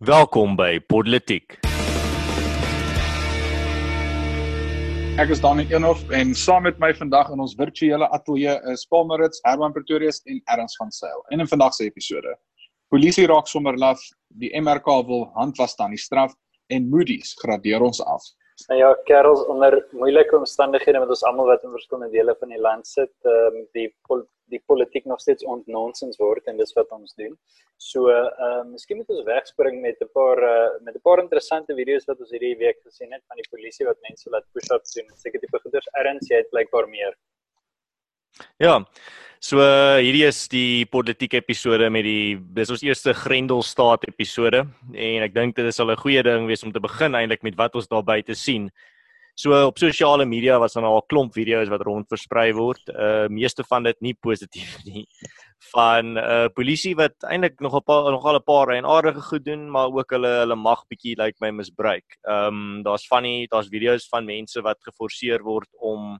Welkom by Politiek. Ek is Dani Eenhof en saam met my vandag in ons virtuele ateljee is Paul Maritz, Herman Pretorius en Erns van Sail. En in vandag se episode: Polisie raak sommer laf, die MRK wil handwas aan die straf en Moody's gradeer ons af. Nou ja, kerels onder moeilike omstandighede met ons almal wat in verskillende dele van die land sit, ehm um, die pol die politiek nog steeds ontnonsens word en dis wat ons doen. So, ehm uh, miskien moet ons wegspring met 'n paar uh, met 'n paar interessante video's wat ons hierdie week gesien het van die polisie wat mense laat push-ups doen. Seker tipe goeders erns jy het blykbaar meer. Ja. So uh, hierdie is die politieke episode met die dis ons eerste Grendelstaat episode en ek dink dit sal 'n goeie ding wees om te begin eintlik met wat ons daar buite sien. So op sosiale media was daar al 'n klomp video's wat rond versprei word. Uh meeste van dit nie positief nie. Van uh polisie wat eintlik nog 'n paar nogal 'n paar en aardige goed doen, maar ook hulle hulle mag bietjie lyk like my misbruik. Ehm um, daar's van die daar's video's van mense wat geforseer word om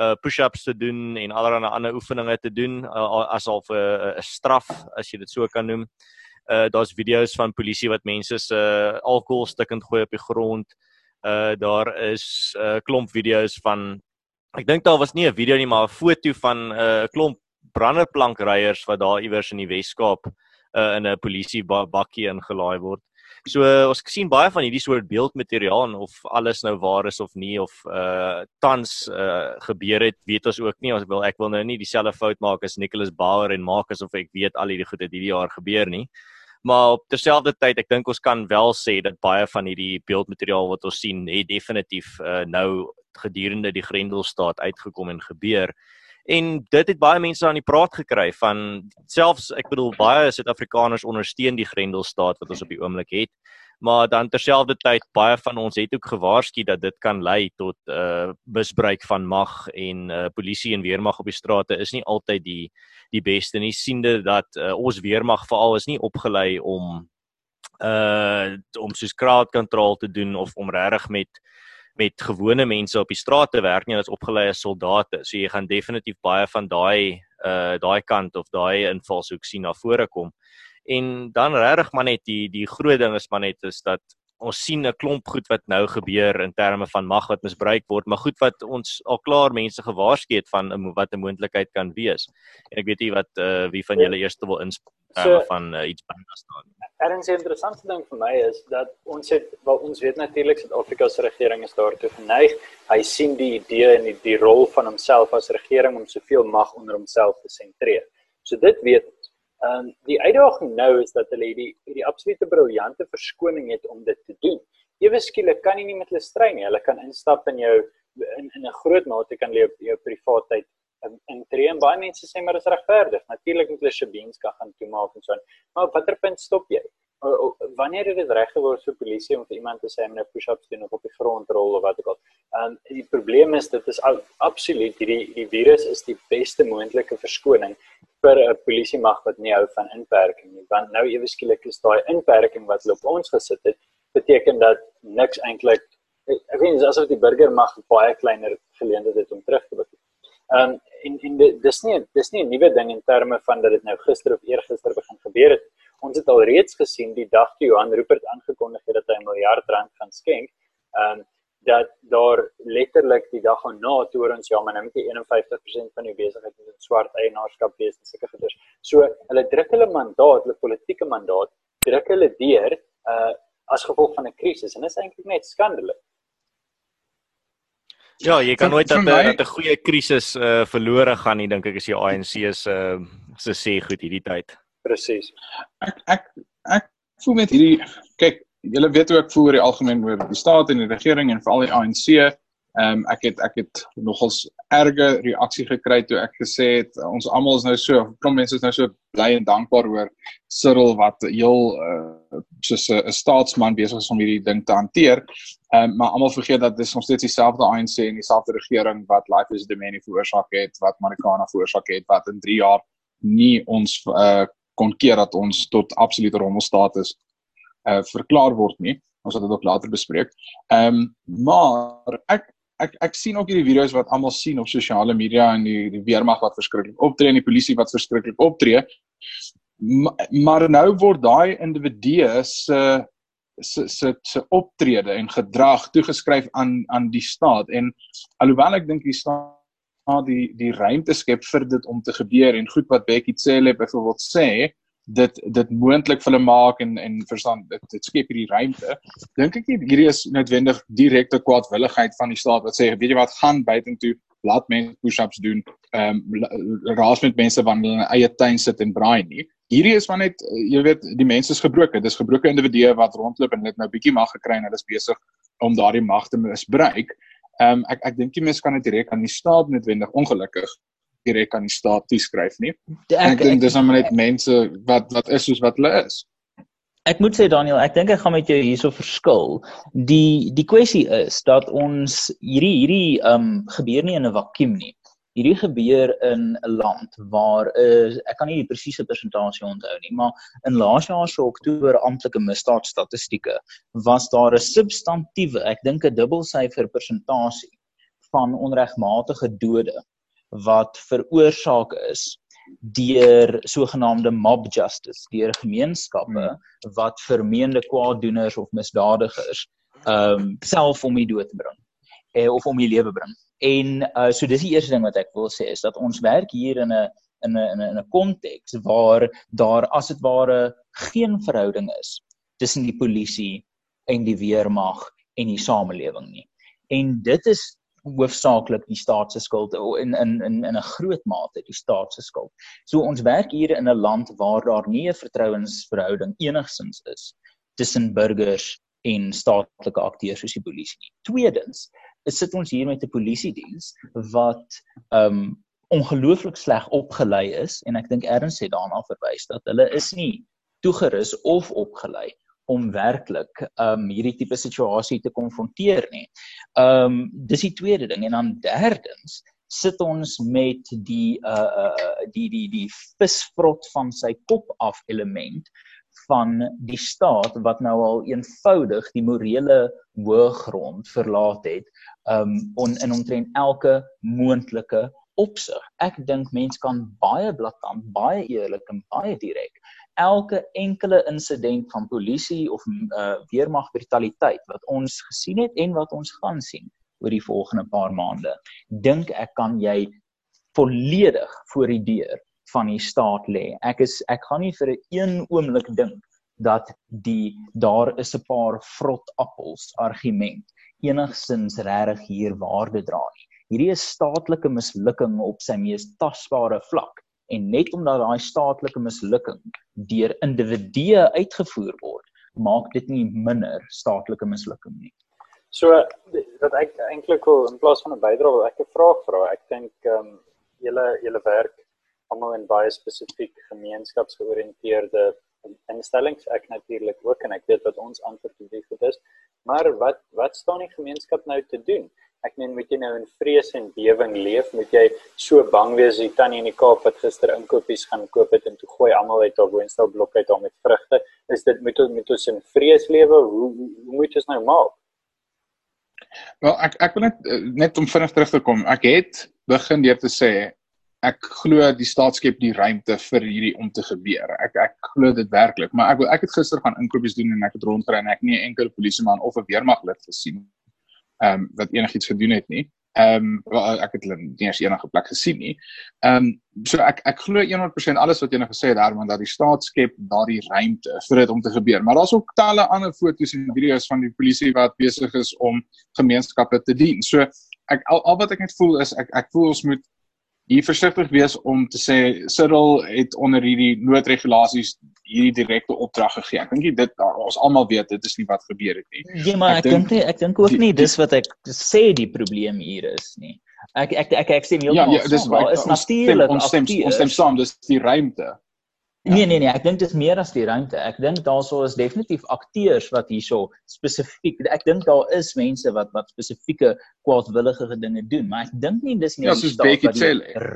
uh push-ups te doen en allerlei ander oefeninge te doen uh, as al 'n uh, straf as jy dit so kan noem. Uh daar's video's van polisie wat mense se uh, alkohol stikkend gooi op die grond. Uh daar is 'n uh, klomp video's van ek dink daar was nie 'n video nie maar 'n foto van 'n uh, klomp branderplankryers wat daar iewers in die Wes-Kaap uh, in 'n polisie bakkie ingelaai word. So uh, ons sien baie van hierdie soort beeldmateriaal en of alles nou waar is of nie of uh tans uh gebeur het, weet ons ook nie. Ons wil ek wil nou nie dieselfde fout maak as Nicholas Bauer en maak asof ek weet al hierdie goed het hierdie jaar gebeur nie. Maar op terselfdertyd, ek dink ons kan wel sê dat baie van hierdie beeldmateriaal wat ons sien, het definitief uh nou gedurende die Grendelstaat uitgekom en gebeur. En dit het baie mense aan die praat gekry van selfs ek bedoel baie Suid-Afrikaners ondersteun die Grendelstaat wat ons op die oomblik het maar dan terselfdertyd baie van ons het ook gewaarsku dat dit kan lei tot uh misbruik van mag en uh polisie en weermag op die strate is nie altyd die die beste nie. Siende dat uh, ons weermag veral is nie opgelei om uh om soos crowd control te doen of om regtig met met gewone mense op die straat te werk nie as opgeleide soldate. So jy gaan definitief baie van daai uh daai kant of daai invalshoek sien na vore kom. En dan regtig maar net die die groot ding is maar net is dat ons sien 'n klomp goed wat nou gebeur in terme van mag wat misbruik word, maar goed wat ons al klaar mense gewaarsku het van wat 'n moontlikheid kan wees. En ek weet nie wat uh wie van julle eers wil inspreek so, van uh, iets byna staan. Erns die interessantste ding vir my is dat ons het wel ons weet natuurlik Suid-Afrika se regering is daartoe geneig. Hy sien die idee en die, die rol van homself as regering om soveel mag onder homself te sentreer. So dit weet. Ehm um, die uitdaging nou is dat hulle die die absolute briljante verskoning het om dit te doen. Ewe skielik kan jy nie met hulle stry nie. Hulle kan instap in jou in in 'n groot mate kan hulle jou, jou privaatheid in in tree en baie mense sê maar dit is regverdig. Natuurlik moet hulle Shabinska gaan toemaak en so aan. Maar op watter punt stop jy? O, wanneer het dit reg geword vir polisie om vir iemand te sê om 'n push-up te doen of op die grond rol of wat ook al? Um, die probleem is dit is absoluut hierdie die virus is die beste moontlike verskoning vir 'n polisie mag wat nie hou van inperking nie. Want nou ewe skielik is daai inperking wat hulle op ons gesit het, beteken dat niks eintlik ek weet asof die burger mag baie kleiner geleenthede het om terug te. Ehm um, en en dis nie dis nie 'n nuwe ding in terme van dat dit nou gister of eergister begin gebeur het. Ons het al reeds gesien die dag toe Johan Rupert aangekondig het dat hy 'n miljard rand gaan skenk. Ehm um, dat daar letterlik die dag daarna toe ons ja, maar nou met die 51% van die besigheid in swart eienaarskap wees en sulke goeders. So hulle druk hulle mandaat, hulle politieke mandaat, druk hulle deur uh as gevolg van 'n krisis en dit is eintlik net skandalig. Ja, jy kan nooit dat 'n goeie krisis uh verlore gaan nie, dink ek is die ANC se uh, se sê goed hierdie tyd. Presies. Ek ek ek voel met hierdie kyk, julle weet hoe ek voel oor die algemeen oor die staat en die regering en veral die ANC. Ehm um, ek het ek het nogals erge reaksie gekry toe ek gesê het ons almal is nou so, kom mense is nou so bly en dankbaar oor Cyril wat heel uh, soos 'n staatsman besig is om hierdie ding te hanteer. Ehm um, maar almal vergeet dat dis nog steeds dieselfde ANC en dieselfde regering wat Life is Domini veroorsaak het, wat Marikana veroorsaak het, wat in 3 jaar nie ons uh, kon keer dat ons tot absolute rommelstatus uh verklaar word nie. Ons sal dit ook later bespreek. Ehm um, maar ek ek ek sien ook hierdie video's wat almal sien op sosiale media en die die weermag wat verskriklik optree en die polisie wat verskriklik optree. Ma, maar nou word daai individue se se se se optrede en gedrag toegeskryf aan aan die staat en alhoewel ek dink die staat die die ruimte skep vir dit om te gebeur. En goed wat Becky Cele byvoorbeeld sê dit dit moontlik vir hulle maak en en verstaan dit dit skep hierdie ruimte. Dink ek nie hierdie is noodwendig direkte kwaadwilligheid van die staat wat sê weet jy wat gaan buitentoe laat mense push-ups doen ehm um, raas met mense wanneer hulle in eie tuin sit en braai nie. Hierdie is maar net eh, jy weet die mense is gebroke dis gebroke individue wat rondloop en net nou bietjie mag gekry en hulle is besig om daardie mag te misbruik ehm um, ek ek dink jy mense kan dit direk aan die staat noodwendig ongelukkig direk aan die staat toeskryf nie. Ek, ek dink dis net mense wat wat is soos wat hulle is. Ek moet sê Daniel, ek dink ek gaan met jou hierso verskil. Die die kwessie is dat ons hierdie hierdie ehm um, gebeur nie in 'n vakuum nie hierdie gebeur in 'n land waar is ek kan nie die presiese persentasie onthou nie, maar in laas jaar se Oktober amptelike misdaadstatistieke was daar 'n substantiewe, ek dink 'n dubbelsyfer persentasie van onregmatige dode wat veroorsaak is deur sogenaamde mob justice, deur gemeenskappe hmm. wat vermeende kwaaddoeners of misdadigers ehm um, self om die dood bring eh, of om die lewe bring. En uh so dis die eerste ding wat ek wil sê is dat ons werk hier in 'n in 'n in 'n konteks waar daar as dit ware geen verhouding is tussen die polisie en die weermag en die samelewing nie. En dit is hoofsaaklik die staat se skuld in in in in 'n groot mate die staat se skuld. So ons werk hier in 'n land waar daar nie 'n vertrouensverhouding enigsins is tussen burgers en staatlike akteurs soos die polisie nie. Tweedens, sit ons hier met 'n polisie diens wat um ongelooflik sleg opgelei is en ek dink Erns het daarna verwys dat hulle is nie toegerus of opgelei om werklik um hierdie tipe situasie te konfronteer nie. Um dis die tweede ding en dan derdens sit ons met die uh uh die die die visvrot van sy kop af element van die staat wat nou al eenvoudig die morele hoëgrond verlaat het um on, in omtrent elke moontlike opsig. Ek dink mense kan baie blaatant, baie eerlik en baie direk elke enkele insident van polisie of uh, weermag brutaliteit wat ons gesien het en wat ons gaan sien oor die volgende paar maande, dink ek kan jy volledig voor die deur van die staat lê. Ek is ek gaan nie vir 'n een oomblik dink dat die daar is 'n paar vrot appels argument enigsins regtig hier waarde dra nie. Hierdie is staatlike mislukking op sy mees tasbare vlak en net omdat daai staatlike mislukking deur individue uitgevoer word, maak dit nie minder staatlike mislukking nie. So wat ek eintlik wil in plaas van 'n bydrae wil ek 'n vraag vra. Ek dink ehm um, julle julle werk almal in baie spesifiek gemeenskapsgeoriënteerde instellings. Ek natuurlik ook en ek weet wat ons antwoord op die goed is. Maar wat wat staan die gemeenskap nou te doen? Ek meen moet jy nou in vrees en bewering leef? Moet jy so bang wees die tannie in die Kaap wat gister inkopies gaan koop het en toe gooi almal uit haar woonstel blok uit met vrugte? Is dit moet ons moet ons in vrees lewe? Hoe, hoe, hoe moet ons nou maak? Wel ek ek wil net net om vinnig terug te kom. Ek het begin deur te sê ek glo die staat skep die ruimte vir hierdie om te gebeur. Ek ek glo dit werklik, maar ek ek het gister gaan inkopies doen en ek het rondgery en ek nie 'n enkele polisieman of 'n weermaglid gesien ehm um, wat enigiets gedoen het nie. Ehm um, ek het hulle nie eens enige plek gesien nie. Ehm um, so ek ek glo 100% alles wat jy nou gesê het Herman dat die staat skep daardie ruimte vir dit om te gebeur. Maar daar's ook talle ander foto's en video's van die polisie wat besig is om gemeenskappe te dien. So ek al, al wat ek net voel is ek ek voel ons moet hier versigtig wees om te sê Cyril het onder hierdie noodregulasies hierdie direkte opdrag gegee. Ek dink dit ons almal weet dit is nie wat gebeur het nie. Nee, maar ek dink ek dink ook nie dis wat ek sê die probleem hier is nie. Ek ek ek ek sê heeltemal ja, ja, dis waar is natuurlik ons stem ons stem saam dis die ruimte. Ja. Nee nee nee, ek dink dit is meer as die ruimte. Ek dink daarso is definitief akteurs wat hierso spesifiek. Ek dink daar is mense wat wat spesifieke kwaadwillige dinge doen, maar ek dink nie dis nie ja, wat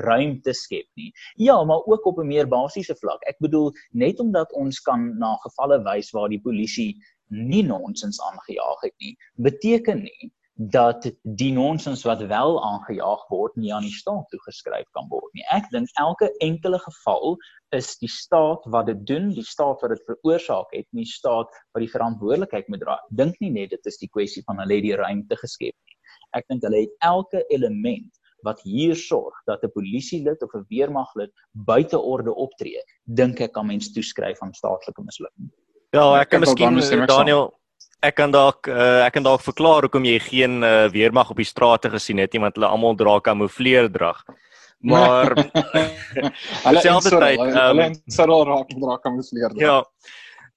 ruimte skep nie. Ja, maar ook op 'n meer basiese vlak. Ek bedoel net omdat ons kan na gevalle wys waar die polisie nie nonsens aangejaag het nie, beteken nie dat die nonsens wat wel aangejaag word nie aan die staat toegeskryf kan word nie. Ek dink elke enkele geval is die staat wat dit doen, die staat wat dit veroorsaak het, nie staat wat die verantwoordelikheid moet dra. Dink nie net dit is die kwessie van hulle het die ruimte geskep nie. Ek dink hulle het elke element wat hier sorg dat 'n polisielid of 'n weermaglid buite orde optree, dink ek kan mens toeskryf aan staatlike mislukking. Ja, ek kan miskien Daniel ek kan dalk uh, ek kan dalk verklaar hoekom jy geen uh, weermag op die strate gesien het nie want hulle almal dra kamoufleer drag. Maar hulle selfde tyd hulle um, sal raak dra kamoufleer drag. Ja.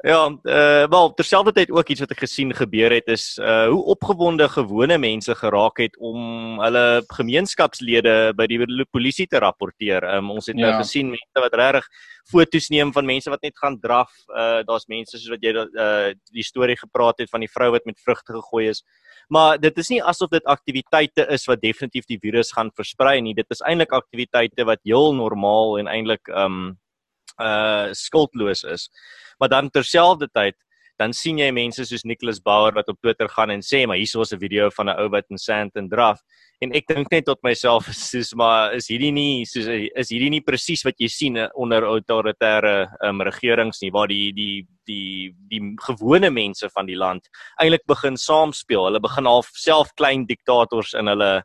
Ja, uh wel terselfdertyd ook iets wat ek gesien gebeur het is uh hoe opgewonde gewone mense geraak het om hulle gemeenskapslede by die polisie te rapporteer. Um ons het nou ja. nou gesien mense wat regtig foto's neem van mense wat net gaan draf. Uh daar's mense soos wat jy uh die storie gepraat het van die vrou wat met vrugte gegooi is. Maar dit is nie asof dit aktiwiteite is wat definitief die virus gaan versprei nie. Dit is eintlik aktiwiteite wat heel normaal en eintlik um uh skuldloos is maar dan terselfdertyd dan sien jy mense soos Nicholas Bauer wat op Twitter gaan en sê maar hierso is 'n video van 'n ou wat in Sandton draf. En ek dink net tot myself soos maar is hierdie nie soos is hierdie nie presies wat jy sien onder autoritaire um, regerings nie waar die die die die gewone mense van die land eintlik begin saamspeel. Hulle begin half self klein diktators in hulle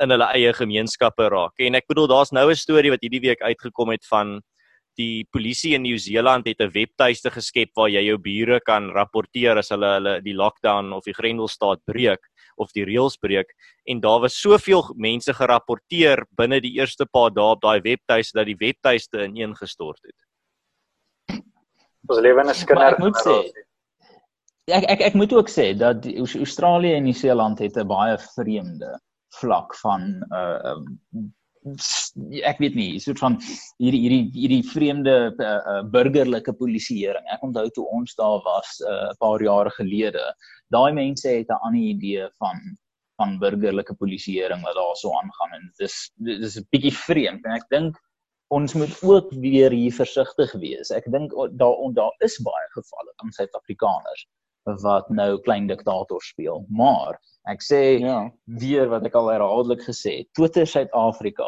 in hulle eie gemeenskappe raak. En ek bedoel daar's nou 'n storie wat hierdie week uitgekom het van die polisie in Nieu-Seeland het 'n webtuiste geskep waar jy jou bure kan rapporteer as hulle hulle die lockdown of die grendelstaat breek of die reëls breek en daar was soveel mense gerapporteer binne die eerste paar dae op daai webtuiste dat die webtuiste ineengestort het. Ons lewe in 'n skinder. Ek moet sê ek ek ek moet ook sê dat Australië en Nieu-Seeland het 'n baie vreemde vlak van uh ek weet nie, soort van hierdie hierdie hierdie vreemde uh, uh, burgerlike polisieering. Ek onthou toe ons daar was 'n uh, paar jare gelede. Daai mense het 'n ander idee van van burgerlike polisieering wat daar so aangaan en dis dis 'n bietjie vreemd en ek dink ons moet ook weer hier versigtig wees. Ek dink daar daar is baie gevalle van Suid-Afrikaners wat nou klein diktator speel, maar Ek sê ja. weer wat ek al herhaaldelik gesê het, Twitter Suid-Afrika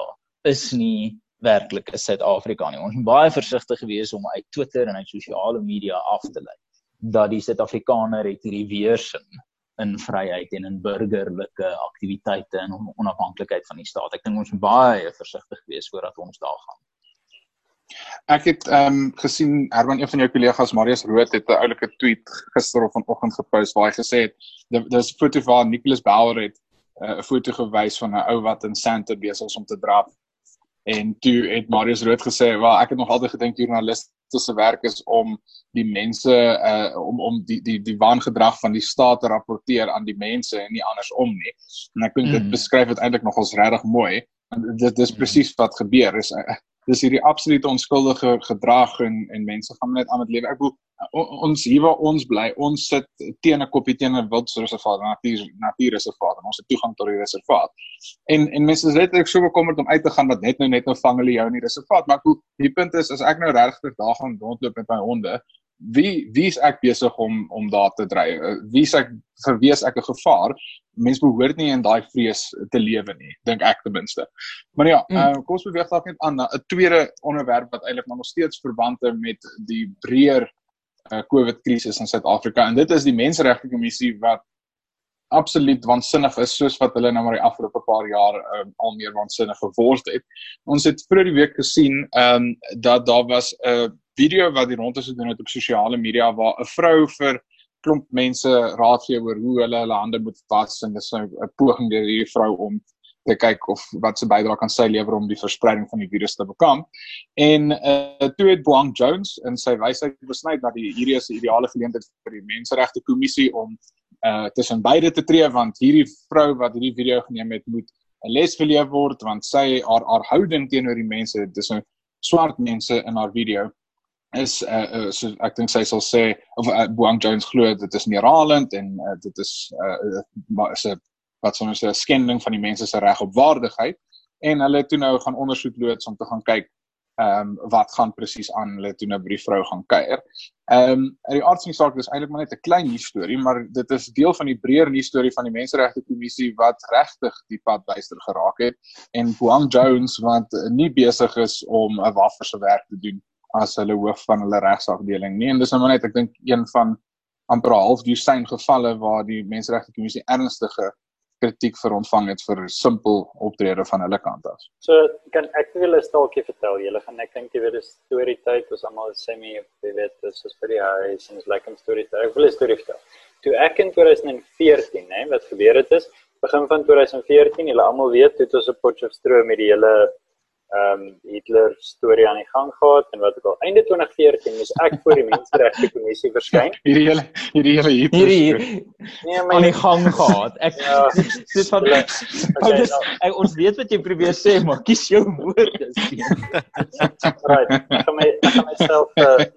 is nie werklik 'n Suid-Afrika nie. Ons moet baie versigtig wees om uit Twitter en uit sosiale media af te lei dat die Suid-Afrikaner het hierdie weersin in vryheid en in burgerlike aktiwiteite en onafhanklikheid van die staat. Ek dink ons moet baie versigtig wees voordat ons daar gaan. Ek het ehm um, gesien Herman een van jou kollegas Marius Rood het 'n oulike tweet gister of vanoggend gepost waar hy gesê het dis 'n foto van Nicholas Bauer het eh, 'n uh, foto gewys van 'n ou wat in Santa besig is om te draf. En toe het Marius Rood gesê, "Wel, ek het nog altyd gedink joernaliste se werk is om die mense uh om om die die die waangedrag van die staat te rapporteer aan die mense en nie andersom nie." En ek dink mm. dit beskryf dit eintlik nogals regtig mooi. En dit dis mm. presies wat gebeur is dis hierdie absolute onskuldige gedrag en en mense gaan net aan met lewe. Ek bedoel ons hier waar ons bly, ons sit teen 'n koppie teen 'n wildreservaat, 'n natuur natuurreservaat en ons het toegang tot die reservaat. En en mense is ek so bekommerd om uit te gaan wat net nou net nou vang hulle jou in die reservaat. Maar hoe die punt is as ek nou regtig daar gaan rondloop met my honde, wie wie is ek besig om om daar te dryf? Wie is ek vir wie is ek 'n gevaar? Mense behoort nie in daai vrees te lewe nie, dink ek ten minste. Maar ja, mm. uh, kom ons beweeg dalk net aan na 'n tweede onderwerp wat eintlik nog steeds verband het met die breër uh, COVID krisis in Suid-Afrika en dit is die menseregte kommissie wat absoluut waansinnig is soos wat hulle nou maar die afgelope paar jaar uh, al meer waansinnig geword het. Ons het vroeër die week gesien ehm um, dat daar was 'n uh, video wat die rondte gedoen het op sosiale media waar 'n vrou vir klomp mense raad gee oor hoe hulle hulle hande moet was en dis nou 'n poging deur hierdie vrou om te kyk of wat se bydrae kan sy lewer om die verspreiding van die virus te bekamp. En uh toe het Boang Jones in sy wysheid besny dat die hierdie is 'n ideale geleentheid vir die menseregte kommissie om uh tussen beide te tree want hierdie vrou wat hierdie video geneem het moet 'n les geleer word want sy haar haar houding teenoor die mense dis nou swart mense in haar video is uh, uh so ek dink sy sal sê of uh, Boang Jones glo dit is neerhalend en uh, dit is uh, is 'n wat sou ons sê 'n skending van die mense se reg op waardigheid. En hulle toe nou gaan ondersoek loods om te gaan kyk ehm um, wat gaan presies aan. Hulle toe nou by die vrou gaan kuier. Ehm um, in die aard van die saak dis eintlik maar net 'n klein nuus storie, maar dit is deel van die breër nuus storie van die Menseregte Kommissie wat regtig die pad byster geraak het. En Boang Jones wat nie besig is om 'n waffer se werk te doen as hulle hoof van hulle regsafdeling nie. En dis nou maar net ek dink een van amper half dosyn gevalle waar die Menseregte Kommissie ernstige kritiek vir ontvang het vir simpel optrede van hulle kant af. So kan ek wil 'n staaltjie vertel. Julle gaan ek dink jy weet 'n storie tyd ons almal semi jy weet dis is vir die huis en is lekker storie tyd. Ek wil 'n storie vertel. Toe ek in 2014, hè, wat gebeur het is begin van 2014, julle almal weet, het ons 'n Potchefstroom met die hele ehm um, Hitler storie aan die gang gehad en wat ek al einde 2014 moes ek voor die menseregte kommissie verskyn. Hierdie hele hierdie hele Hitler hierdie nee, aan die gang gehad. Ek ja, dis van okay, okay, nou, ek, ons weet wat jy probeer sê, maar kies jou woorde. right. Ek gaan my ek gaan myself uh,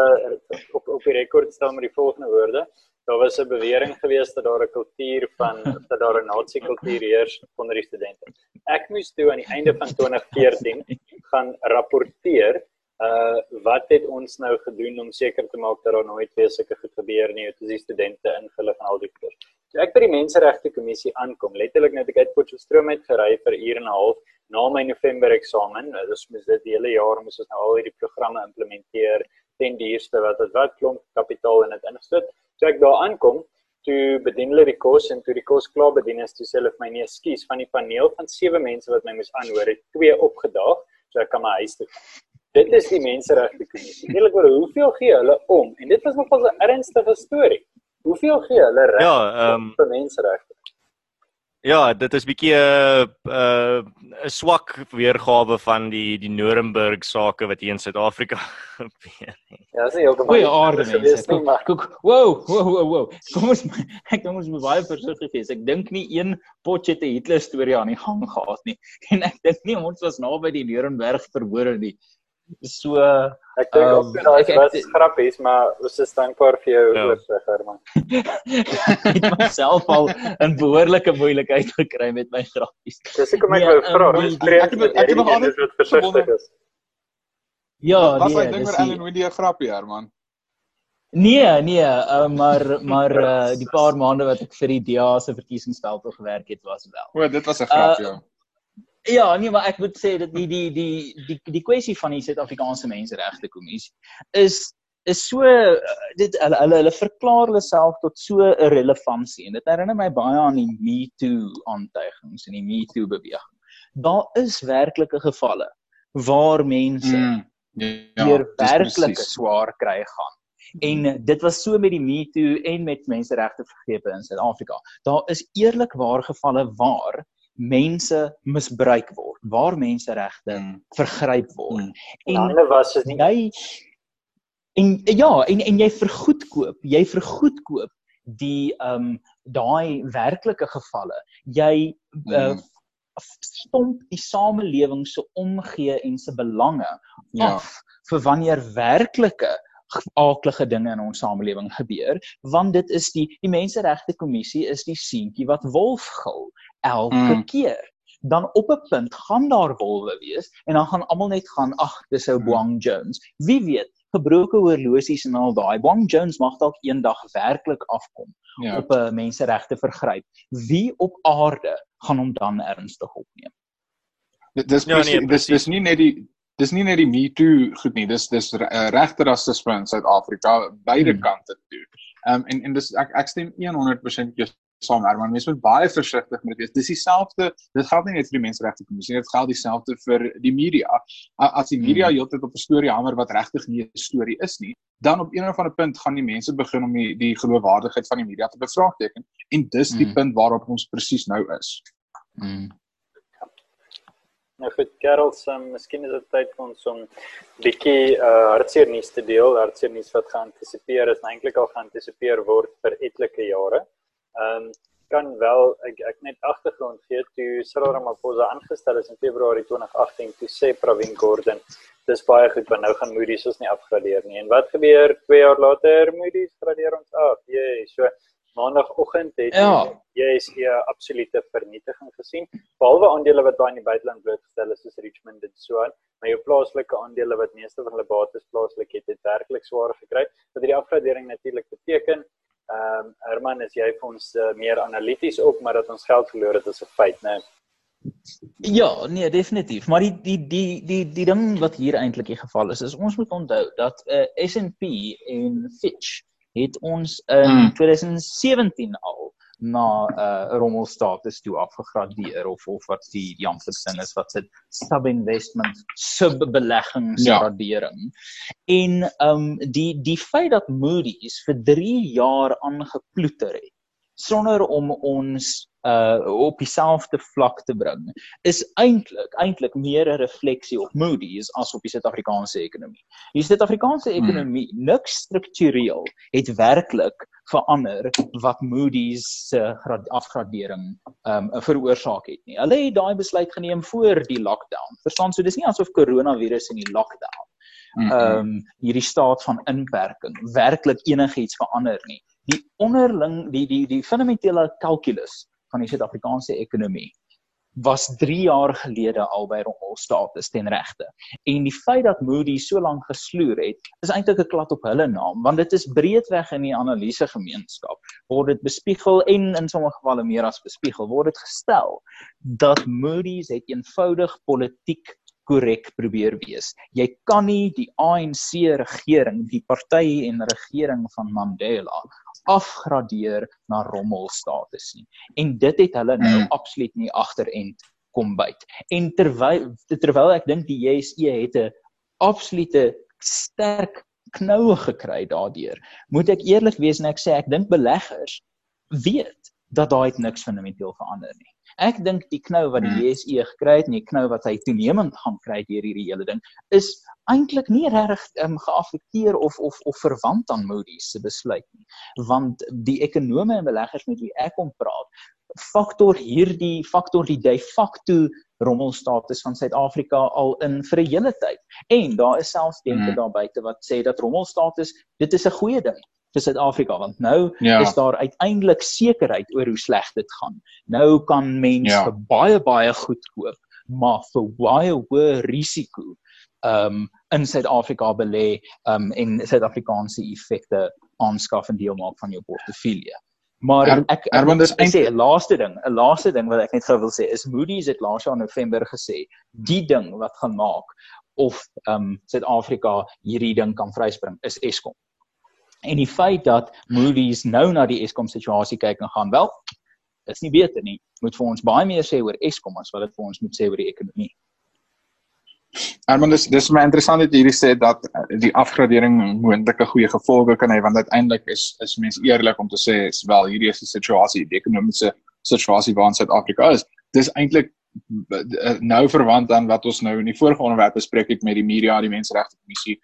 uh, op op die rekord stel met die volgende woorde. Daar was 'n bewering geweest dat daar 'n kultuur van dat daar 'n nasie kultuur heers onder die studente. Ek moes toe aan die einde van 2014 gaan rapporteer uh wat het ons nou gedoen om seker te maak dat daar nooit weer sulke goed gebeur nie, het die studente ingelig en al die goeie. So ek by die menseregte kommissie aankom, letterlik net ek uit Potchefstroom uit gery vir uur en 'n half na my November eksamen. Dis mos dit die hele jaar moes ons nou al hierdie programme implementeer, ten duurste wat wat wat klomp kapitaal in dit ingesit. So ek daar aankom, toe bedien hulle die kos en toe die kos klaar bedien is, toe sê hulle vir my nee, skuis, van die paneel van sewe mense wat my moes aanhoor, het twee opgedaag, so ek kan my huis toe gaan. Dit is die menseregte kommissie. Eerlik oor hoeveel gee hulle om? En dit was nogal 'n ernstige storie. Hoeveel gee hulle reg ja, um, vir menseregte? Ja, dit is bietjie 'n 'n 'n swak weergawe van die die Nuremberg sake wat hier in Suid-Afrika gebeur. Ja, dis heeltemal. Goeie aarde mense. Kyk, wow, wow, wow, wow. Kom ons ek dink ons moet baie versigtig wees. Ek dink nie een potjie te Hitler storie aan die gang gehad nie. En ek dink nie ons was naby die Nuremberg verhore nie. So ek dink um, ook daai was grappies, maar ons is dankbaar vir jou ja. oorsig, Herman. ek het myself al in behoorlike moeilikheid gekry met my grappies. Dis ek kom ek wou vra, ek het ek het nog altyd versigtig is. Ja, nee, was hy dink oor Ellen Wendy 'n grappie, Herman? Nee, nee, uh, maar maar uh, die paar maande wat ek vir die DA se verkiesingsveld gewerk het was wel. O, dit was 'n grap, uh, ja. Ja, nee, maar ek moet sê dat die die die die die kwessie van die Suid-Afrikaanse Menseregte Kommissie is is so dit hulle hulle hulle verklaar hulle self tot so 'n relevantie en dit herinner my baie aan die Me Too aantuigings en die Me Too beweging. Daar is werklike gevalle waar mense mm, ja, hier werklike swaar kry gaan. En dit was so met die Me Too en met menseregte vergrepe in Suid-Afrika. Daar is eerlikwaar gevalle waar mense misbruik word, waar menseregte mm. vergryp word. Mm. En hulle was dit nie jy en ja, en en jy vergoedkoop, jy vergoedkoop die ehm um, daai werklike gevalle. Jy mm. uh, stomp die samelewing se omgee en se belange ja. af vir wanneer werklike aaklige dinge in ons samelewing gebeur want dit is die die menseregte kommissie is die seentjie wat wolf gil elke mm. keer dan op 'n punt gaan daar wolwe wees en dan gaan almal net gaan ag dis ou mm. Boang Jones wie weet gebroke horlosies en al daai Boang Jones mag dalk eendag werklik afkom ja. op 'n menseregte vergryp wie op aarde gaan hom dan ernstig opneem dis ja, nee, dis dis nie net die dis nie net die me too goed nie dis dis uh, regte rasisme in Suid-Afrika beide hmm. kante toe. Ehm um, en en dis ek ek stem 100% saam Herman mens moet baie versigtig met dit. Dis dieselfde dit geld nie net vir die menseregte kommissie dit geld dieselfde vir die media. As die media hmm. heeltyd op 'n storie hamer wat regtig nie 'n storie is nie, dan op een of ander punt gaan die mense begin om die, die geloofwaardigheid van die media te bevraagteken en dis die hmm. punt waarop ons presies nou is. Hmm. Nou vir Karels, um, miskien is dit tyd vir ons om bietjie uh hartseer nuus te deel. Hartseer nuus wat geantisipeer is, eintlik al geantisipeer word vir etlike jare. Um kan wel ek ek net agtergrond gee toe Cyril Ramaphosa aangestel is in Februarie 2018 toe sê Pravin Gordhan dis baie goed want nou gaan Moody's ons nie afgradeer nie. En wat gebeur 2 jaar later? Moody's gradeer ons af. Jee, so maandagooggend het ja. jy is 'n absolute vernietiging gesien behalwe aandele wat baie in die buiteland blootgestel is soos Richmond en so aan maar jou plaaslike aandele wat meeste van hulle bates plaaslik het, het werklik swaar gekry. Wat hierdie afgradering natuurlik beteken, ehm um, Herman, is jy vir ons uh, meer analities op, maar dat ons geld verloor het is 'n feit, né? Ja, nee, definitief. Maar die die die die die ding wat hier eintlik die geval is, is ons moet onthou dat uh, S&P en Fitch het ons in hmm. 2017 al na 'n uh, rommelstatus toe afgegradeer of of wat die Jansen sin is wat sit sub-investment subbeleggingskradering. Ja. En ehm um, die die feit dat Moody's vir 3 jaar aangeploeter het sonder om ons uh op dieselfde vlak te bring is eintlik eintlik meer 'n refleksie op Moody's as op die Suid-Afrikaanse ekonomie. Die Suid-Afrikaanse hmm. ekonomie hmm. niks struktureel het werklik verander wat Moody's se uh, afgradering um veroorsaak het nie. Hulle het daai besluit geneem voor die lockdown. Verstaan, so dis nie asof koronavirus in die lockdown um hierdie staat van inperking werklik enigiets verander nie. Die onderling die die die fundamentele kalkulus van die Suid-Afrikaanse ekonomie was 3 jaar gelede al by rommelstatus ten regte. En die feit dat Moody's so lank gesloer het, is eintlik 'n klad op hulle naam, want dit is breedweg in die analise gemeenskap word dit bespiegel en in sommige gevalle meer as bespiegel word dit gestel dat Moody's het eenvoudig politiek korrek probeer wees. Jy kan nie die ANC regering, die party en regering van Mandela afgradeer na rommelstatus nie. En dit het hulle nou hmm. absoluut nie agterend kom byt. En terwyl terwyl ek dink die JSE het 'n absolute sterk knoue gekry daardeur, moet ek eerlik wees en ek sê ek dink beleggers weet dat daai niks fundamenteel verander nie. Ek dink die knou wat die hmm. JSE gekry het en die knou wat hy toenemend gaan kry deur hierdie hele ding is eintlik nie regtig um, geaffekteer of of of verwant aan Moody's se besluit nie. Want die ekonome en beleggers met wie ek kom praat, faktor hierdie faktor die de facto rommelstatus van Suid-Afrika al in vir 'n hele tyd. En daar is selfs denke hmm. daar buite wat sê dat rommelstatus dit is 'n goeie ding vir Suid-Afrika want nou ja. is daar uiteindelik sekerheid oor hoe sleg dit gaan. Nou kan mense ja. baie baie goed koop, maar vir baie hoë risiko um in Suid-Afrika belê um en Suid-Afrikaanse effekte aanskaf en deel maak van jou portefeulje. Maar er, ek ek wil sê 'n laaste ding, 'n laaste ding wat ek net gou wil sê is Moody's het laas jaar in November gesê, die ding wat gaan maak of um Suid-Afrika hierdie ding kan vryspring is Eskom. En die feit dat Moody's nou na die Eskom situasie kyk en gaan wel is nie beter nie. Moet vir ons baie meer sê oor Eskom as wat dit vir ons moet sê oor die ekonomie. Armand dis dis my interessant dat hierdie sê dat eh, die afgradering moontlike goeie gevolge kan hê want uiteindelik is is mense eerlik om te sê is wel hierdie is die situasie die ekonomiese situasie waarin Suid-Afrika is. Dis eintlik eh, nou verwant aan wat ons nou in die vorige onderwerp bespreek het met die media, die menseregte kommissie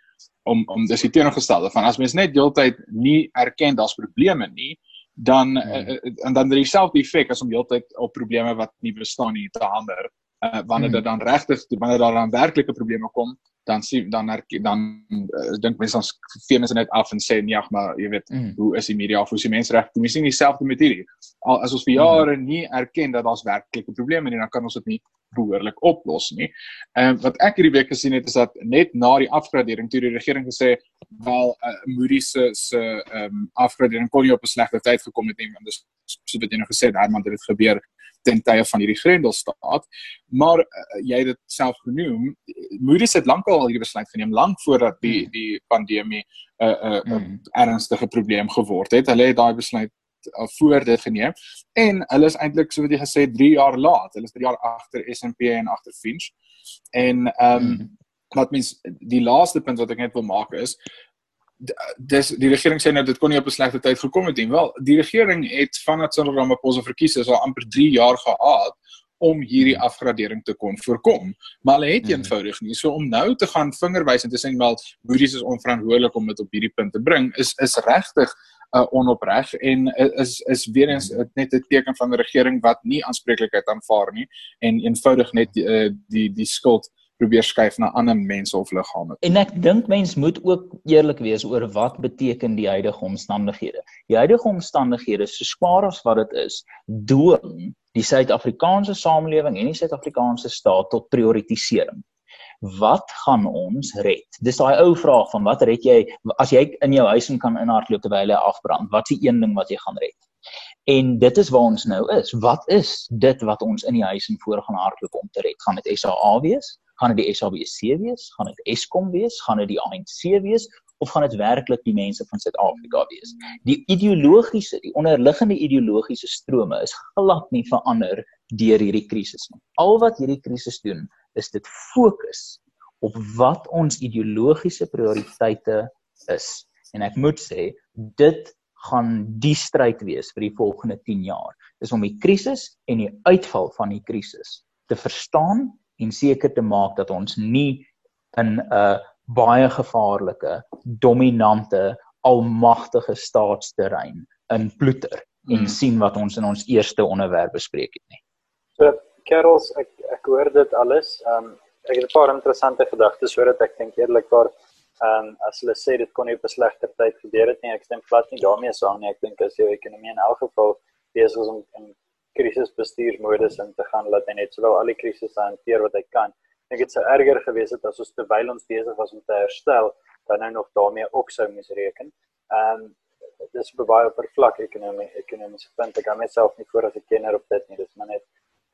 om om dis die teenoorgestelde van as mens net deeltyd nie erken daar's probleme nie dan uh, en dan dieselfde effek as om heeltyd op probleme wat nie bestaan nie te hamer uh, wanneer hmm. dit dan regtig wanneer daar dan werklike probleme kom dan sien dan dan uh, dink mense ons vee mense net af en sê nee ag maar jy weet mm. hoe is die media of hoe is die menseregte kommissie nie dieselfde met hierdie al as ons vir hmm. jare nie erken dat daar's werklike probleme nie dan kan ons dit nie behoorlik oplos nie. Ehm uh, wat ek hierdie week gesien het is dat net na die afgradering toe die regering gesê wel uh, Moody's se se ehm um, afgradering kon nie op 'n slegte tyd gekom het nie want dis so wat jy nou gesê het Herman dit het gebeur ten tye van hierdie Grendelstaat. Maar uh, jy het dit self genoem Moody's het lankal hierdie besluit geneem lank voordat die hmm. die pandemie 'n uh, 'n uh, mm. ernstige probleem geword het. Hulle het daai besluit uh, voor dit geneem en hulle is eintlik so wat jy gesê 3 jaar laat. Hulle is 3 jaar agter S&P en agter Finch. En ehm um, mm. wat mens die laaste punt wat ek net wil maak is dis die regering sê nou dit kon nie op 'n slegte tyd gekom het nie. Wel, die regering het vandat Cyril Ramaphosa verkies is al amper 3 jaar gehad om hierdie afgradering te kon voorkom. Maar hulle het mhm. eenvoudig nie so om nou te gaan vingerwys en te sê wel Moody's is onverantwoordelik om dit op hierdie punt te bring is is regtig uh, onopreg en is is weer eens net 'n teken van 'n regering wat nie aanspreeklikheid aanvaar nie en eenvoudig net uh, die die skuld probeer skuif na ander mense of liggame. En ek dink mens moet ook eerlik wees oor wat beteken die huidige omstandighede. Die huidige omstandighede, so swaar as wat dit is, dwing die Suid-Afrikaanse samelewing en die Suid-Afrikaanse staat tot prioritisering. wat gaan ons red? Dis daai ou vraag van wat red jy as jy in jou huis kan inhardloop terwyl hy afbrand? Wat is die een ding wat jy gaan red? En dit is waar ons nou is. Wat is dit wat ons in die huis en voor gaan hardloop om te red? Gaan dit SAA wees? Gaan dit die SABC wees? Gaan dit Eskom wees? Gaan dit die ANC wees? of gaan dit werklik die mense van Suid-Afrika wees? Die ideologiese, die onderliggende ideologiese strome is glad nie verander deur hierdie krisis nie. Al wat hierdie krisis doen, is dit fokus op wat ons ideologiese prioriteite is. En ek moet sê, dit gaan die stryd wees vir die volgende 10 jaar. Dis om die krisis en die uitval van die krisis te verstaan en seker te maak dat ons nie in 'n uh, baie gevaarlike, dominante, almagtige staatsterrein in ploeter en hmm. sien wat ons in ons eerste onderwerp bespreek het nie. So Carols, ek ek hoor dit alles. Um ek het 'n paar interessante gedagtes sodat ek dink eerlikwaar um as hulle sê dit kon nie op 'n slegter tyd gebeur het nie. Ek stem glad nie daarmee saam nie. Ek dink as jou ekonomie in elk geval besig is om in krisisbestuursmodus in te gaan, laat hy net sowel al die krisisse hanteer wat hy kan dink dit sou erger gewees het as ons terwyl ons besig was om te herstel dan nou nog daarmee ook sou moes reken. Ehm um, dis baie oppervlak ekonomie ekonomiese punt. Ek kan myself nie voor as 'n kenner op dit nie. Dis maar net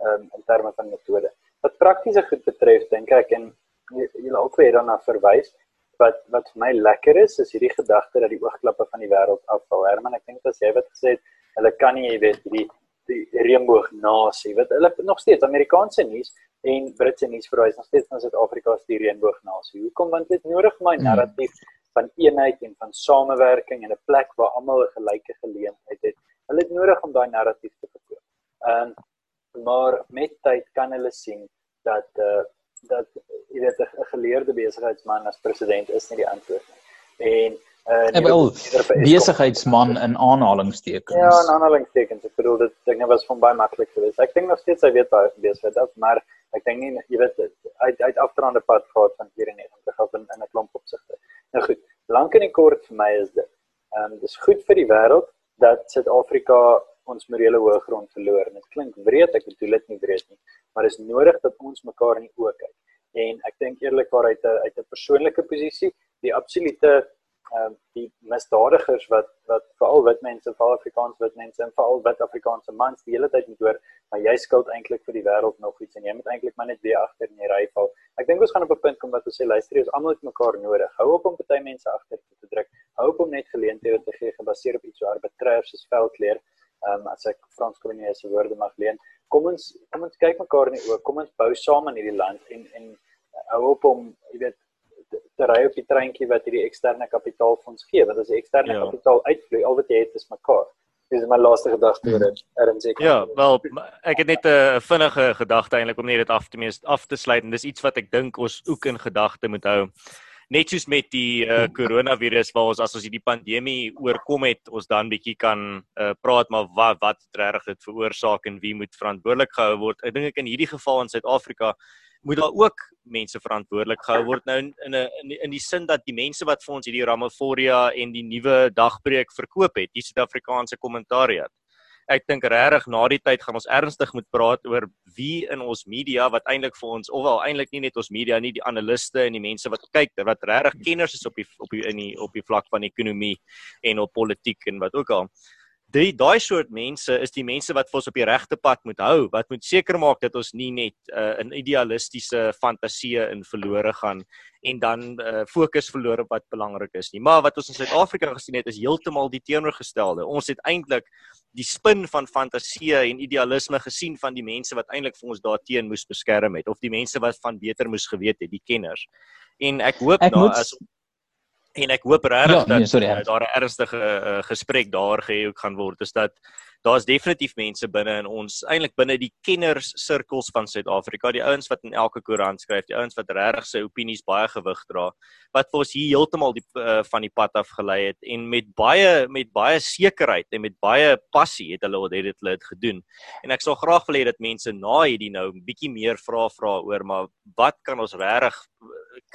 ehm um, in terme van metode. Wat praktiese goed betref, dink ek en julle albei daarna verwys wat wat vir my lekker is is hierdie gedagte dat die oogklappe van die wêreld afval. Herman, ek dink is jy wat gesê het hulle kan nie jy weet die die reënboog nasie wat hulle nog steeds Amerikaanse nuus en Britse nuus verwys nog steeds na Suid-Afrika as die reënboognasie. Hoekom want dit nodig my hmm. narratief van eenheid en van samewerking en 'n plek waar almal 'n gelyke geleentheid het. Hulle het nodig om daai narratief te verkoop. Ehm maar met tyd kan hulle sien dat eh uh, dat jy weet 'n geleerde besigheidsman as president is nie die antwoord nie. En Uh, ek wil besigheidsman in aanhalingstekens. Ja, in aanhalingstekens. Ek bedoel dit ding was van baie maklik geweest. Ek dink nog steeds hy weet baie van besigheid af, maar ek dink nie jy weet hy hy het afdraande pad gehad van 94 af in in 'n klomp opsigte. Nou goed, lank en kort vir my is dit. Ehm um, dis goed vir die wêreld dat Suid-Afrika ons morele hoë grond verloor. Dit klink breed, ek bedoel dit nie breed nie, maar dis nodig dat ons mekaar in die oë kyk. En ek dink eerlikwaar uit 'n uit 'n persoonlike posisie, die absolute ehm um, die misdadigers wat wat veral wit mense, veral Afrikaans wit mense en veral wit Afrikaanse mans die hele tyd moet hoor, maar jy skuld eintlik vir die wêreld nog iets en jy moet eintlik maar net weer agter in die ry val. Ek dink ons gaan op 'n punt kom wat ons sê luister, ons almal het mekaar nodig. Hou op om party mense agter te druk. Hou op om net geleenthede te gee gebaseer op iets so arbitrair soos veldkleur. Ehm um, as ek Frans koloniese woorde mag leen. Kom ons kom ons kyk mekaar in die oë. Kom ons bou saam in hierdie land en en hou op om jy weet ry op die treintjie wat hierdie eksterne kapitaal vir ons gee want as die eksterne ja. kapitaal uitvloei al wat jy het is mekaar. Dis my laaste gedagte oor dit RMC Ja wel ek het net 'n vinnige gedagte eintlik om net dit af te mees af te sluit en dis iets wat ek dink ons ook in gedagte moet hou. Net soos met die uh, coronavirus waar ons as ons hierdie pandemie oorkom het ons dan bietjie kan uh, praat maar wat wat regtig dit veroorsaak en wie moet verantwoordelik gehou word. Ek dink ek in hierdie geval in Suid-Afrika moet daar ook mense verantwoordelik gehou word nou in 'n in, in die sin dat die mense wat vir ons hierdie Ramaphoria en die nuwe dagbreek verkoop het, die Suid-Afrikaanse kommentariat. Ek dink regtig na die tyd gaan ons ernstig moet praat oor wie in ons media wat eintlik vir ons of wel eintlik nie net ons media nie, die analiste en die mense wat kyk wat regtig kenners is op die op die in die op die vlak van ekonomie en op politiek en wat ook al die daai soort mense is die mense wat vir ons op die regte pad moet hou, wat moet seker maak dat ons nie net uh, in idealistiese fantasieë in verlore gaan en dan uh, fokus verloor op wat belangrik is nie. Maar wat ons in Suid-Afrika gesien het is heeltemal die teenoorgestelde. Ons het eintlik die spin van fantasieë en idealisme gesien van die mense wat eintlik vir ons daarteen moes beskerm het of die mense wat van beter moes geweet het, die kenners. En ek hoop ek nou as en ek hoop regtig ja, nee, dat uh, daar 'n ernstige uh, gesprek daar gehou gaan word. Is dat daar's definitief mense binne in ons eintlik binne die kenners sirkels van Suid-Afrika die ouens wat in elke koerant skryf die ouens wat regtig sy opinies baie gewig dra wat vir ons hier heeltemal die uh, van die pad af gelei het en met baie met baie sekerheid en met baie passie het hulle dit het hulle dit gedoen. En ek sal graag wil hê dat mense na hierdie nou 'n bietjie meer vra vra oor maar wat kan ons regtig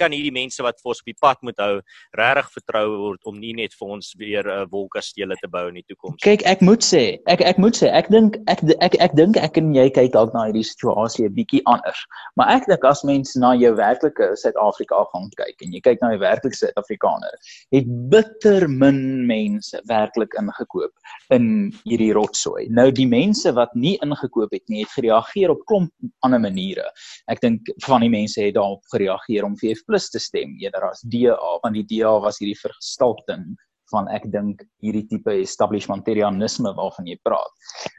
kan hierdie mense wat vir ons op die pad moet hou regtig vertrou word om nie net vir ons weer 'n uh, wolkastele te bou in die toekoms. Kyk, ek moet sê, ek ek moet sê, ek dink ek ek ek dink ek en jy kyk dalk na hierdie situasie 'n bietjie anders. Maar ek dink as mens na jou werklike Suid-Afrika gaan kyk en jy kyk na die werklike Suid-Afrikaner, het bitter min mense werklik ingekoop in hierdie rotsooi. Nou die mense wat nie ingekoop het nie, het gereageer op klomp ander maniere. Ek dink van die mense het daarop gereageer om VF+ te stem eerder as DA, want die DA was hierdie vergestalting van ek dink hierdie tipe establishmentarianisme waarvan jy praat.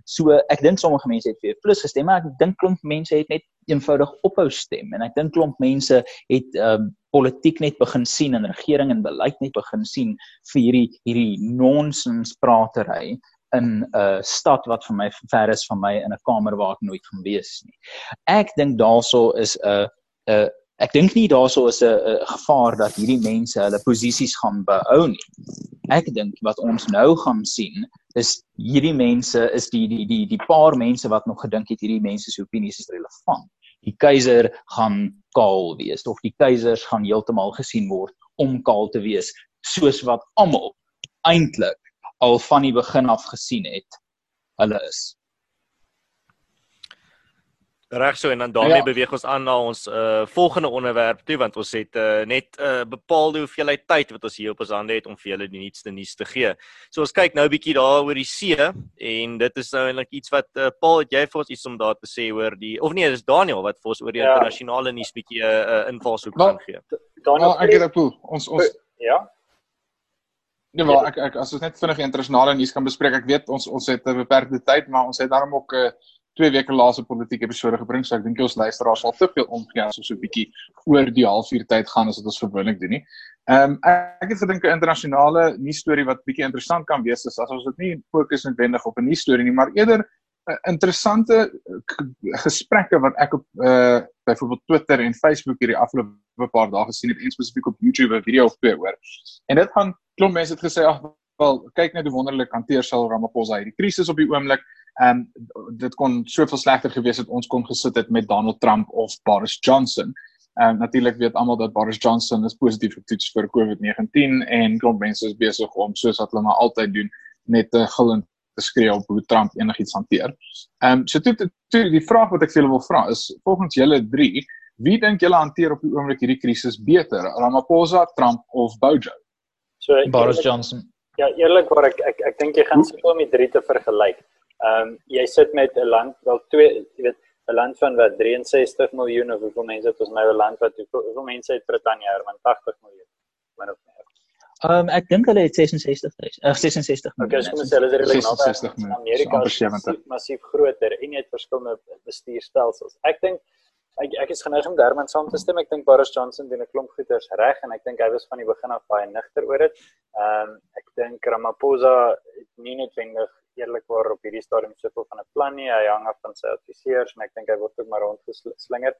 So ek dink sommige mense het VF+ gestem, maar ek dink klomp mense het net eenvoudig ophou stem en ek dink klomp mense het ehm um, politiek net begin sien en regering en beleid net begin sien vir hierdie hierdie nonsens pratery in 'n uh, stad wat vir my ver is van my in 'n kamer waar ek nooit gaan wees nie. Ek dink daaroor is 'n uh, 'n uh, ek dink nie daaroor is 'n gevaar dat hierdie mense hulle posisies gaan behou nie. Ek dink wat ons nou gaan sien is hierdie mense is die die die die paar mense wat nog gedink het hierdie mense se opinies is relevant. Die keiser gaan kaal wees of die keisers gaan heeltemal gesien word om kaal te wees soos wat almal eintlik al van die begin af gesien het hulle is. Reg so en dan daarmee ja. beweeg ons aan na ons uh volgende onderwerp toe want ons het uh net 'n uh, bepaalde hoeveelheid tyd wat ons hier op ons hande het om vir julle die nuutste nuus te gee. So ons kyk nou 'n bietjie daar oor die see en dit is nou eintlik iets wat uh, Paul het jy vir ons iets om daar te sê oor die of nee, dis Daniel wat vir ons oor die ja. internasionale nuus bietjie 'n uh, uh, invalshoek kan gee. Daniel, oh, ek het ook ons ons ja. Nee, maar ek ek as ons net vinnig internasionale nuus kan bespreek. Ek weet ons ons het 'n beperkte tyd, maar ons het daarom ook 'n uh, twee weke laas 'n politieke episode gebring, so ek dink ons luisteraars sal te veel omgee as ons so 'n bietjie oor die halfuur tyd gaan as wat ons gewoonlik doen nie. Ehm um, ek het gedink 'n internasionale nuus storie wat bietjie interessant kan wees is as ons dit nie fokus noodwendig op 'n nuus storie nie, maar eerder uh, interessante gesprekke wat ek op uh byvoorbeeld Twitter en Facebook hierdie afgelope paar dae gesien het en spesifiek op YouTube 'n video of twee oor. En dit gaan klomp mense het gesê ag wel kyk net hoe wonderlik hanteer sal Ramaphosa hierdie krisis op die oomblik. Ehm um, dit kon soveel slegter gewees het ons kon gesit het met Donald Trump of Boris Johnson. Ehm um, natuurlik weet almal dat Boris Johnson is positief getoets vir COVID-19 en klomp mense is besig om soos wat hulle maar altyd doen net te gillend te skree op hoe Trump enigiets hanteer. Ehm um, so toe, toe die vraag wat ek vir julle wil vra is volgens julle drie Wie dink julle hanteer op die oomblik hierdie krisis beter, Ramaphosa, Trump of Bojo? So Boris Johnson. Ja, eerlikwaar ek ek ek dink jy gaan sukkel om die drie te vergelyk. Ehm um, jy sit met 'n land wel twee jy weet 'n land van wat 63 miljoen of hoeveel mense het ons nou 'n land wat hoeveel, hoeveel mense het Brittanje her van 80 miljoen min of meer. Ehm um, ek dink hulle het 66 000 uh, 66 miljoen. Okay, kom ons sê hulle is redelik naby. Amerika is massief groter en jy het verskillende bestuurstelsels. Ek dink ek ek is geneig om daarmee saam te stem. Ek dink Boris Johnson doen 'n klomp goeders reg en ek dink hy was van die begin af baie nigter oor dit. Ehm um, ek dink Ramaphosa het nie noodwendig eerlikwaar op hierdie stadium soveel van 'n plan nie. Hy hang af van sy adviseurs en ek dink hy word ook maar rondgeslinger.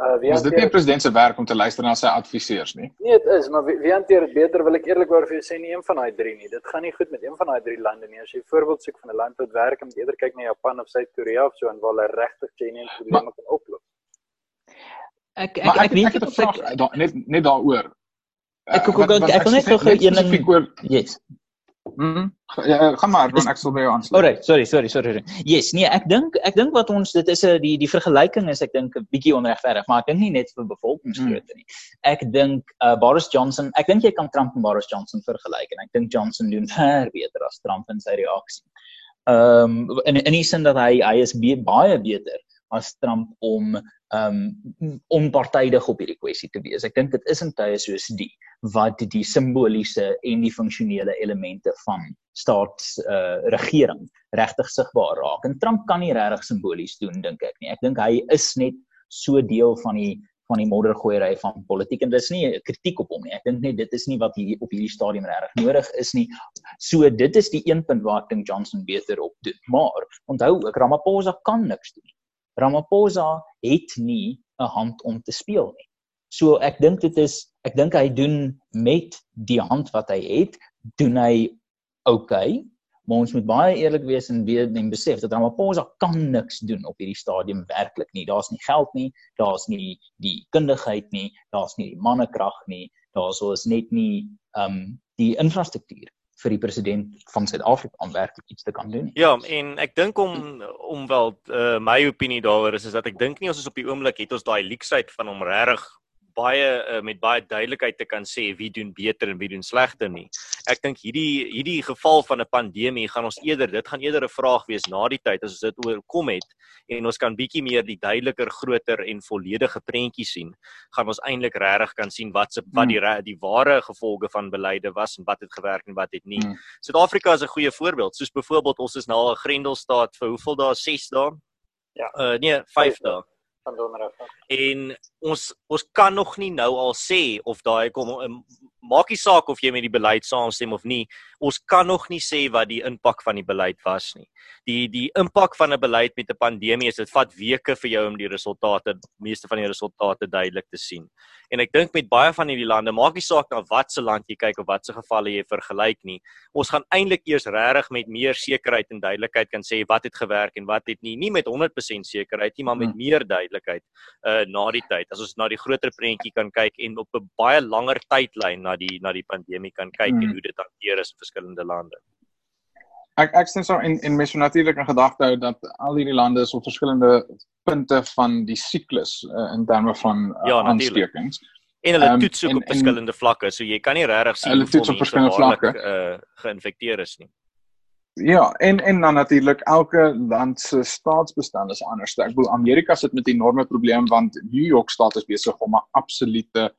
Uh wie is dit nie president se werk om te luister na sy adviseurs nie? Nee, dit is, maar wie, wie hanteer dit beter wil ek eerlikwaar vir jou sê nie een van daai drie nie. Dit gaan nie goed met een van daai drie lande nie. As jy voorbeeld soek van 'n land wat werk, moet eerder kyk na Japan of Suid-Korea of so en waar hulle regtig genuine probleme kan oplos. Ek ek ek, ek weet ek, ek, ek, ek, ek da, net net daaroor. Ek ek, ek, ek, ek wil net gou een ding Yes. Mhm. Ja, gaan maar, dan ek sal by jou aansluit. Alright, sorry, sorry, sorry. Yes, nee, ek dink ek dink wat ons dit is 'n die die vergelyking is ek dink 'n bietjie onregverdig, maar ek dink nie net vir bevolkingsgrootte nie. Ek dink uh Boris Johnson, ek dink jy kan Trump en Boris Johnson vergelyk en ek dink Johnson doen ver beter as Trump in sy reaksie. Ehm um, in in die sin dat hy hy is baie beter as Trump om um onpartydig op hierdie kwessie te wees. Ek dink dit is in tye soos die wat die simboliese en die funksionele elemente van staats uh regering regtig sigbaar raak. En Trump kan nie regtig simbolies doen dink ek nie. Ek dink hy is net so deel van die van die moddergooiery van politiek en dis nie 'n kritiek op hom nie. Ek dink net dit is nie wat hier op hierdie stadium regtig nodig is nie. So dit is die een punt waar ek dink Johnson beter op doen. Maar onthou ook Ramaphosa kan niks doen. Ramaphosa het nie 'n hand om te speel nie. So ek dink dit is ek dink hy doen met die hand wat hy het, doen hy okay, maar ons moet baie eerlik wees en weet en besef dat Ramaphosa kan niks doen op hierdie stadium werklik nie. Daar's nie geld nie, daar's nie die kundigheid nie, daar's nie die mannekrag nie, daar's is net nie ehm um, die infrastruktuur vir die president van Suid-Afrika om werklik iets te kan doen. Ja, en ek dink om om wel uh, my opinie daaroor is is dat ek dink nie ons is op die oomblik het ons daai leaksheid van hom regtig baie uh, met baie duidelikheid te kan sê wie doen beter en wie doen slegter nie. Ek dink hierdie hierdie geval van 'n pandemie gaan ons eerder dit gaan eerder 'n vraag wees na die tyd as ons dit oorkom het en ons kan bietjie meer die duideliker groter en volledige prentjie sien. Gaan ons eintlik regtig kan sien wat se wat die die ware gevolge van beleide was en wat het gewerk en wat het nie. Hmm. Suid-Afrika is 'n goeie voorbeeld. Soos byvoorbeeld ons is nou al 'n Grendelstaat vir hoeveel dae? 6 dae? Ja. Uh nee, 5 dae van donderdag. En ons ons kan nog nie nou al sê of daai kom maak nie saak of jy met die beleid saamstem of nie. Ons kan nog nie sê wat die impak van die beleid was nie. Die die impak van 'n beleid met 'n pandemie is dit vat weke vir jou om die resultate, meeste van die resultate duidelik te sien. En ek dink met baie van hierdie lande, maak nie saak na watse land jy kyk of watse gevalle jy vergelyk nie. Ons gaan eintlik eers regtig met meer sekerheid en duidelikheid kan sê wat het gewerk en wat het nie. Nie met 100% sekerheid nie, maar met hmm. meer duidelikheid uh na die tyd. As ons na die groter prentjie kan kyk en op 'n baie langer tydlyn na die na die pandemie kan kyk mm. en hoe dit hanteer is in verskillende lande. Ek ek sien so in in mens natuurlik in gedagte hou dat al hierdie lande is op verskillende punte van die siklus uh, in terme van uh, ja, aanstekings. En hulle um, toets ook en, op verskillende en, vlakke, so jy kan nie regtig sien hulle toets op verskillende vlakke uh, geïnfekteer is nie. Ja, en en dan natuurlik elke land se staatsbestand is anders. Ek bedoel Amerika sit met 'n enorme probleem want New York staat is besig om 'n absolute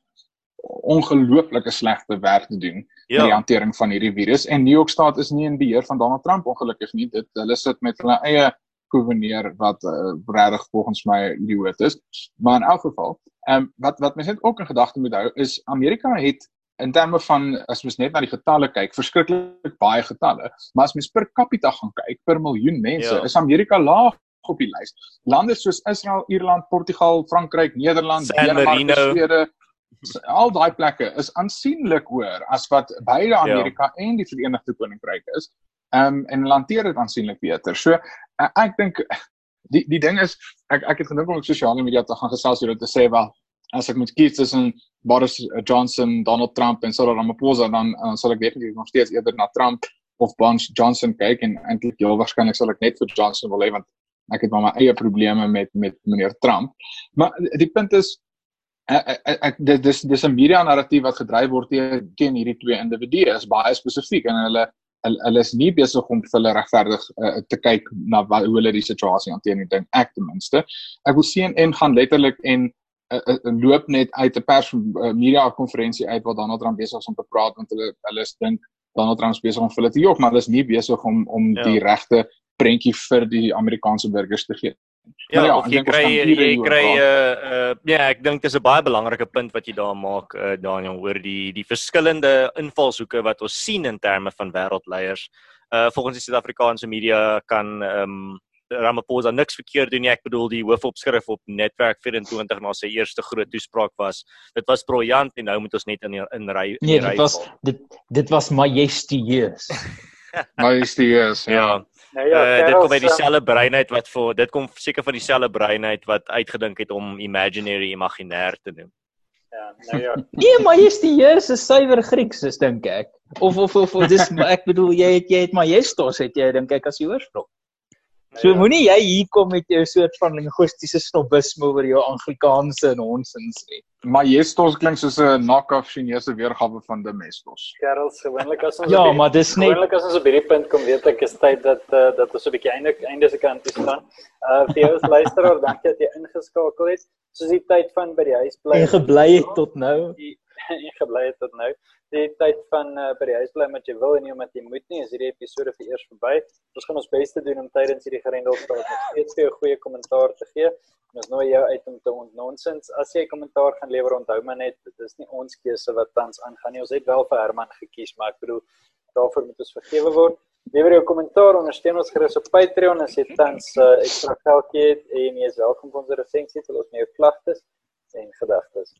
ongelooflike slegte werk te doen ja. in die hantering van hierdie virus. En New York State is nie in beheer van Donald Trump ongelukkig nie. Dit hulle sit met hulle eie gouverneur wat uh, regtig volgens my idioot is. Maar in elk geval ehm um, wat wat mense net ook in gedagte moet hou is Amerika het in terme van as mens net na die getalle kyk verskriklik baie getalle. Maar as mens per capita gaan kyk per miljoen mense ja. is Amerika laag op die lys. Lande soos Israel, Ierland, Portugal, Frankryk, Nederland, Denemarke, Swede al daai plekke is aansienlik hoër as wat beide ja. Amerika ja. en die Verenigde Koninkryk is. Ehm um, en hanteer dit aansienlik beter. So uh, ek dink die die ding is ek ek het gedink om op sosiale media te gaan gesels oor dit te sê wel as ek moet kies tussen Boris Johnson, Donald Trump en Cyril Ramaphosa dan uh, sal ek definitief nog steeds eerder na Trump of Boris Johnson kyk en eintlik heel waarskynlik sal ek net vir Johnson wil hê want ek het maar my eie probleme met met meneer Trump. Maar die punt is ek dit dis dis 'n media narratief wat gedryf word teen hierdie twee individue. Is baie spesifiek en hulle hulle is nie besig om vir hulle regverdig uh, te kyk na wat hoe hulle die situasie hanteer nie dink ek ten minste. Ek wil sien en gaan letterlik en uh, uh, loop net uit 'n pers uh, media konferensie uit waar Donald Trump besig is om te praat want hulle hulle dink Donald Trump besig om vir hulle te jok maar hulle is nie besig om om ja. die regte prentjie vir die Amerikaanse burgers te gee Ja, ja jy kry jy kry uh uh ja, ek dink dis 'n baie belangrike punt wat jy daar maak uh Daniel oor die die verskillende invalshoeke wat ons sien in terme van wêreldleiers. Uh volgens die Suid-Afrikaanse media kan ehm um, Ramaphosa niks verkeerd doen nie. Ek bedoel die hoofopskrif op Netwerk 24 na sy eerste groot toespraak was. Dit was briljant en nou moet ons net in in ry Nee, dit was dit dit was majestueus. majestueus, ja. ja. Nou ja, uh, dit kom uit dieselfde breinheid wat vir dit kom seker van dieselfde breinheid wat uitgedink het om imaginary imaginêr te doen. Ja, nou ja. nee, maar jy's die Here se suiwer Grieks, is dink ek. Of of of, of dis ek bedoel jy het jy het majestos het jy dink ek as die oorsprong. So ja. moenie jy hier kom met jou soort van linguistiese snobisme oor jou Anglikaanse nonsens nie. Majestos klink soos 'n knock-off Chinese weergawe van Domestos. Kerels, gewoonlik as ons Ja, maar dis net gewoonlik as ons op hierdie punt kom weet ek is tyd dat uh, dat ons 'n bietjie einde einde se kant toe staan. Uh vir jou as luisteraar, dankie dat jy ingeskakel het. Soos die tyd van by die huis bly. En gebly het tot nou. En gebly het tot nou die tyd van uh, by die huis bly met jy wil en nie omdat jy moet nie, is hierdie episode vir eers verby. Ons gaan ons bes te doen om tydens hierdie gerendelstaat nog steeds vir jou goeie kommentaar te gee. En ons nooi jou uit om te ontnonsens. As jy kommentaar gaan lewer, onthou maar net dit is nie ons keuse wat tans aangaan nie. Ons het wel vir Herman gekies, maar ek bedoel daarvoor moet ons vergewe word. Lewer jou kommentaar, ondersteun ons gerus op Patreon as jy tans uh, ekstra geld het en jy is welkom om ons resensie te los met jou klagtes en gedagtes.